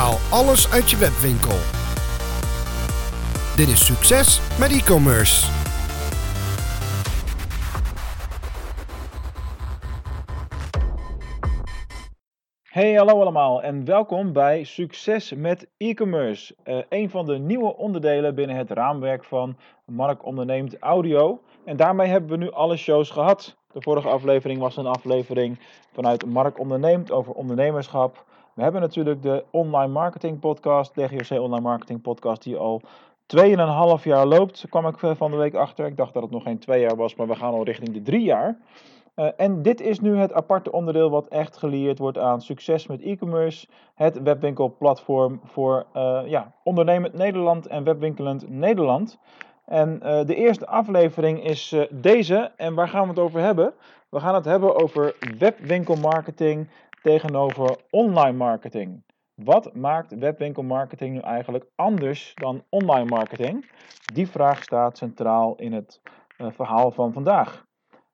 Alles uit je webwinkel. Dit is succes met e-commerce. Hey, hallo allemaal en welkom bij Succes met e-commerce. Uh, een van de nieuwe onderdelen binnen het raamwerk van Mark Onderneemt Audio. En daarmee hebben we nu alle shows gehad. De vorige aflevering was een aflevering vanuit Mark Onderneemt over ondernemerschap. We hebben natuurlijk de online marketing podcast, DGOC Online Marketing Podcast, die al 2,5 jaar loopt. Kwam ik van de week achter. Ik dacht dat het nog geen twee jaar was, maar we gaan al richting de drie jaar. Uh, en dit is nu het aparte onderdeel wat echt geleerd wordt aan succes met e-commerce. Het webwinkelplatform voor uh, ja, ondernemend Nederland en webwinkelend Nederland. En de eerste aflevering is deze. En waar gaan we het over hebben? We gaan het hebben over webwinkelmarketing tegenover online marketing. Wat maakt webwinkelmarketing nu eigenlijk anders dan online marketing? Die vraag staat centraal in het verhaal van vandaag.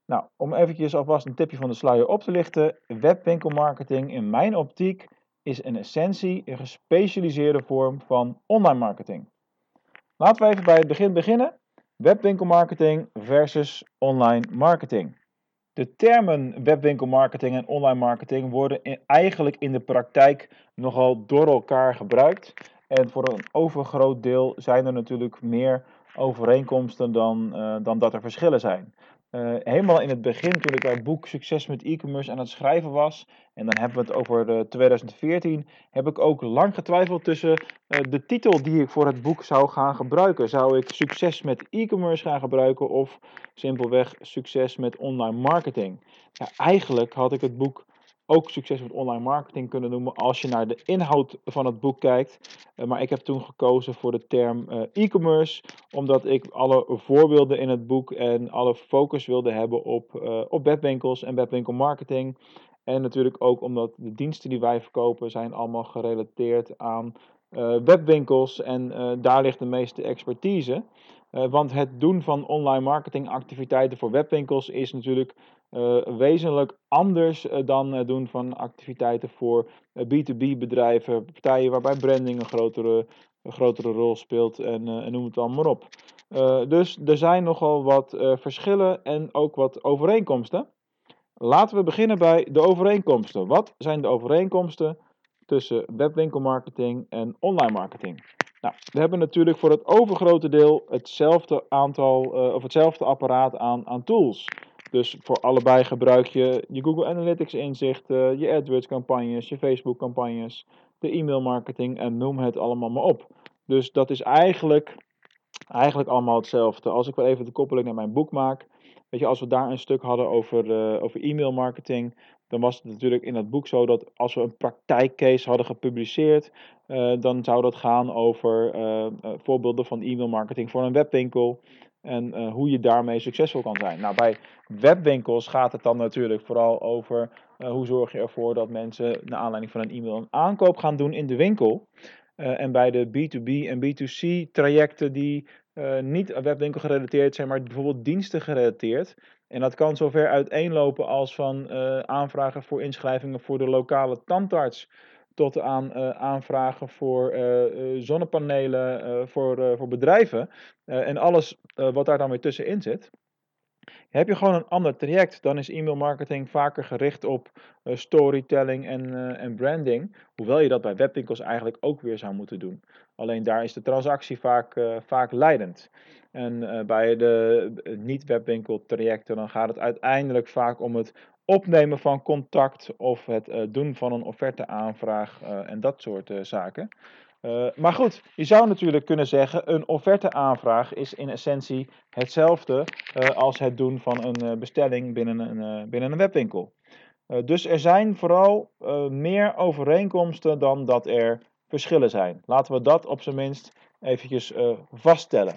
Nou, om eventjes alvast een tipje van de sluier op te lichten. Webwinkelmarketing in mijn optiek is in essentie een gespecialiseerde vorm van online marketing. Laten we even bij het begin beginnen. Webwinkelmarketing versus online marketing. De termen webwinkelmarketing en online marketing worden eigenlijk in de praktijk nogal door elkaar gebruikt. En voor een overgroot deel zijn er natuurlijk meer overeenkomsten dan, uh, dan dat er verschillen zijn. Uh, helemaal in het begin, toen ik het boek Succes met e-commerce aan het schrijven was, en dan hebben we het over de 2014, heb ik ook lang getwijfeld tussen uh, de titel die ik voor het boek zou gaan gebruiken. Zou ik Succes met e-commerce gaan gebruiken of simpelweg Succes met online marketing? Ja, eigenlijk had ik het boek ook succes met online marketing kunnen noemen als je naar de inhoud van het boek kijkt. Uh, maar ik heb toen gekozen voor de term uh, e-commerce, omdat ik alle voorbeelden in het boek en alle focus wilde hebben op, uh, op webwinkels en webwinkelmarketing. En natuurlijk ook omdat de diensten die wij verkopen zijn allemaal gerelateerd aan webwinkels en daar ligt de meeste expertise. want het doen van online marketingactiviteiten voor webwinkels is natuurlijk wezenlijk anders uh, dan het doen van activiteiten voor B2B eh, bedrijven, partijen waarbij branding een grotere, grotere rol speelt en, en noem het allemaal maar op. dus er zijn nogal wat verschillen en ook wat overeenkomsten. Laten we beginnen bij de overeenkomsten. Wat zijn de overeenkomsten tussen webwinkelmarketing en online marketing? Nou, we hebben natuurlijk voor het overgrote deel hetzelfde aantal of hetzelfde apparaat aan, aan tools. Dus voor allebei gebruik je je Google Analytics inzichten, je AdWords campagnes, je Facebook campagnes, de e-mail marketing en noem het allemaal maar op. Dus dat is eigenlijk, eigenlijk allemaal hetzelfde. Als ik wel even de koppeling naar mijn boek maak, als we daar een stuk hadden over, uh, over e-mail marketing, dan was het natuurlijk in het boek zo dat als we een praktijkcase hadden gepubliceerd, uh, dan zou dat gaan over uh, voorbeelden van e-mail marketing voor een webwinkel en hoe je daarmee succesvol kan zijn. Nou, bij webwinkels gaat het dan natuurlijk vooral over hoe zorg je ervoor dat mensen naar aanleiding van een e-mail een aankoop gaan doen in de winkel. En bij de B2B en B2C trajecten die niet webwinkel gerelateerd zijn, maar bijvoorbeeld diensten gerelateerd. En dat kan zover uiteenlopen als van aanvragen voor inschrijvingen voor de lokale tandarts tot aan uh, aanvragen voor zonnepanelen voor, voor bedrijven en alles wat daar dan weer tussenin zit. Heb je gewoon een ander traject, dan is e-mail marketing vaker gericht op storytelling en, en branding. Hoewel je dat bij webwinkels eigenlijk ook weer zou moeten doen. Alleen daar is de transactie vaak, vaak leidend. En bij de niet-webwinkel trajecten dan gaat het uiteindelijk vaak om het opnemen van contact of het doen van een offerteaanvraag en dat soort uh, zaken. maar goed, je zou natuurlijk kunnen zeggen, een offerteaanvraag is in essentie hetzelfde als het doen van een bestelling binnen een, binnen een webwinkel. dus er zijn vooral meer overeenkomsten dan dat er verschillen zijn. Laten we dat op zijn minst eventjes vaststellen.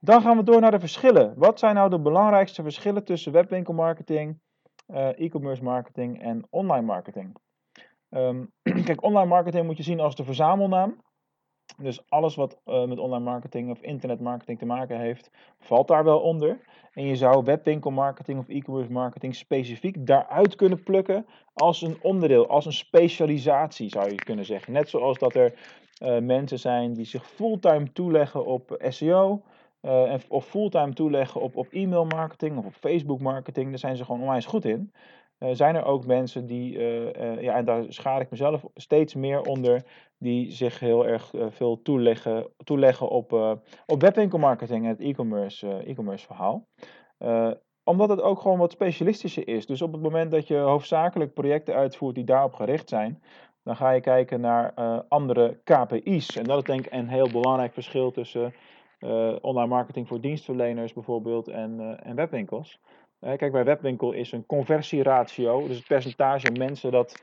Dan gaan we door naar de verschillen. Wat zijn nou de belangrijkste verschillen tussen webwinkelmarketing uh, e-commerce marketing en online marketing. Um, kijk, online marketing moet je zien als de verzamelnaam. Dus alles wat uh, met online marketing of internetmarketing te maken heeft, valt daar wel onder. En je zou webwinkelmarketing of e-commerce marketing specifiek daaruit kunnen plukken als een onderdeel, als een specialisatie zou je kunnen zeggen. Net zoals dat er uh, mensen zijn die zich fulltime toeleggen op SEO. Uh, of fulltime toeleggen op, op e-mail marketing of op Facebook marketing. Daar zijn ze gewoon onwijs goed in. Uh, zijn er ook mensen die, ja, en daar schaar ik mezelf steeds meer onder, die zich heel erg veel toeleggen, toeleggen op, op webwinkelmarketing en het e-commerce e-commerce verhaal omdat het ook gewoon wat specialistischer is. Dus op het moment dat je hoofdzakelijk projecten uitvoert die daarop gericht zijn, dan ga je kijken naar andere KPI's. En dat is denk ik een heel belangrijk verschil tussen online marketing voor dienstverleners bijvoorbeeld en, en webwinkels. Kijk, bij webwinkel is een conversieratio, dus het percentage mensen dat,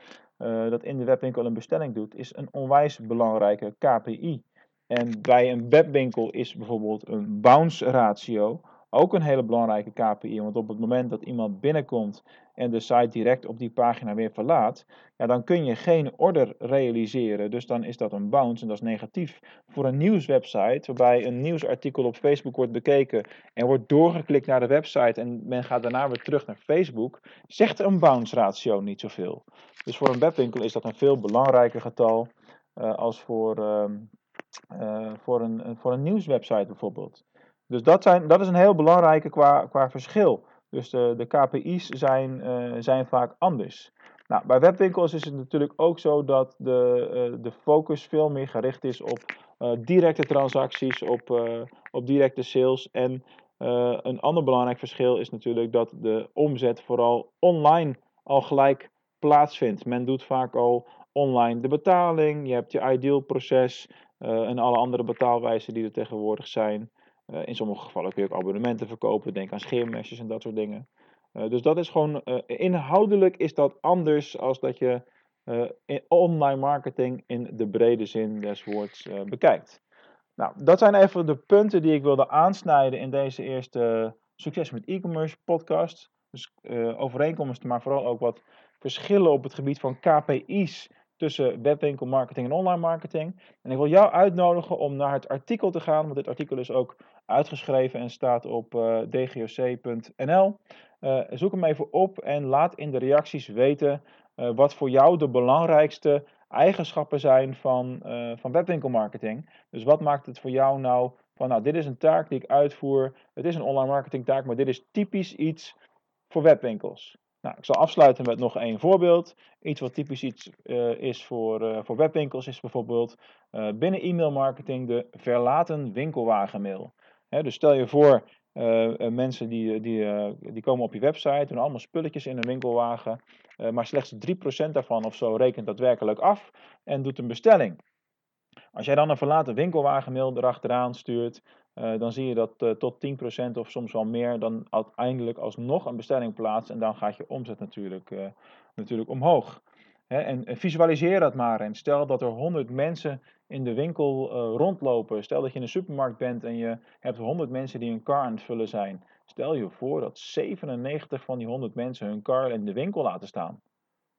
dat in de webwinkel een bestelling doet, is een onwijs belangrijke KPI. En bij een webwinkel is bijvoorbeeld een bounce ratio ook een hele belangrijke KPI, want op het moment dat iemand binnenkomt en de site direct op die pagina weer verlaat, ja, dan kun je geen order realiseren. Dus dan is dat een bounce en dat is negatief. Voor een nieuwswebsite, waarbij een nieuwsartikel op Facebook wordt bekeken en wordt doorgeklikt naar de website en men gaat daarna weer terug naar Facebook, zegt een bounce ratio niet zoveel. Dus voor een webwinkel is dat een veel belangrijker getal uh, als voor, uh, uh, voor, een, voor een nieuwswebsite bijvoorbeeld. Dus dat, zijn, dat is een heel belangrijke qua, qua verschil. Dus de, de KPI's zijn, uh, zijn vaak anders. Nou, bij webwinkels is het natuurlijk ook zo dat de, uh, de focus veel meer gericht is op uh, directe transacties, op, op directe sales. En een ander belangrijk verschil is natuurlijk dat de omzet vooral online al gelijk plaatsvindt. Men doet vaak al online de betaling, je hebt je ideal proces en alle andere betaalwijzen die er tegenwoordig zijn. Uh, in sommige gevallen kun je ook abonnementen verkopen. Denk aan scheermesjes en dat soort dingen. Uh, dus dat is gewoon, uh, inhoudelijk is dat anders als dat je in online marketing in de brede zin des woords bekijkt. Nou, dat zijn even de punten die ik wilde aansnijden in deze eerste Succes met e-commerce podcast. Dus overeenkomsten, maar vooral ook wat verschillen op het gebied van KPI's tussen webwinkelmarketing en online marketing. En ik wil jou uitnodigen om naar het artikel te gaan, want dit artikel is ook uitgeschreven en staat op uh, eh, dgoc.nl. Eh, zoek hem even op en laat in de reacties weten uh, wat voor jou de belangrijkste eigenschappen zijn van, van webwinkelmarketing. Dus wat maakt het voor jou nou van, nou, dit is een taak die ik uitvoer, het is een online marketing taak, maar dit is typisch iets voor webwinkels. Nou, ik zal afsluiten met nog één voorbeeld. Iets wat typisch iets, uh, is voor, uh, voor webwinkels is bijvoorbeeld uh, binnen e-mail marketing de verlaten winkelwagenmail. Dus stel je voor, mensen die, die, die komen op je website, doen allemaal spulletjes in een winkelwagen, maar slechts 3% daarvan of zo rekent daadwerkelijk af en doet een bestelling. Als jij dan een verlaten winkelwagenmail erachteraan stuurt, uh, dan zie je dat uh, tot 10% of soms wel meer dan uiteindelijk alsnog een bestelling plaatst. En dan gaat je omzet natuurlijk, uh, natuurlijk omhoog. Hè, en, visualiseer dat maar. En stel dat er 100 mensen in de winkel rondlopen. Stel dat je in een supermarkt bent en je hebt 100 mensen die een car aan het vullen zijn. Stel je voor dat 97 van die 100 mensen hun car in de winkel laten staan.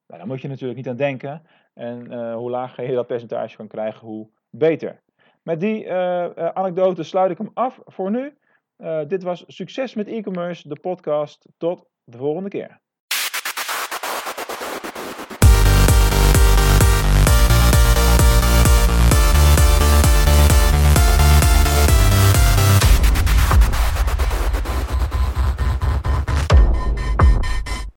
Nou, daar moet je natuurlijk niet aan denken. En hoe lager je dat percentage kan krijgen, hoe beter. Met die uh, anekdote sluit ik hem af voor nu. Uh, dit was Succes met e-commerce, de podcast. Tot de volgende keer.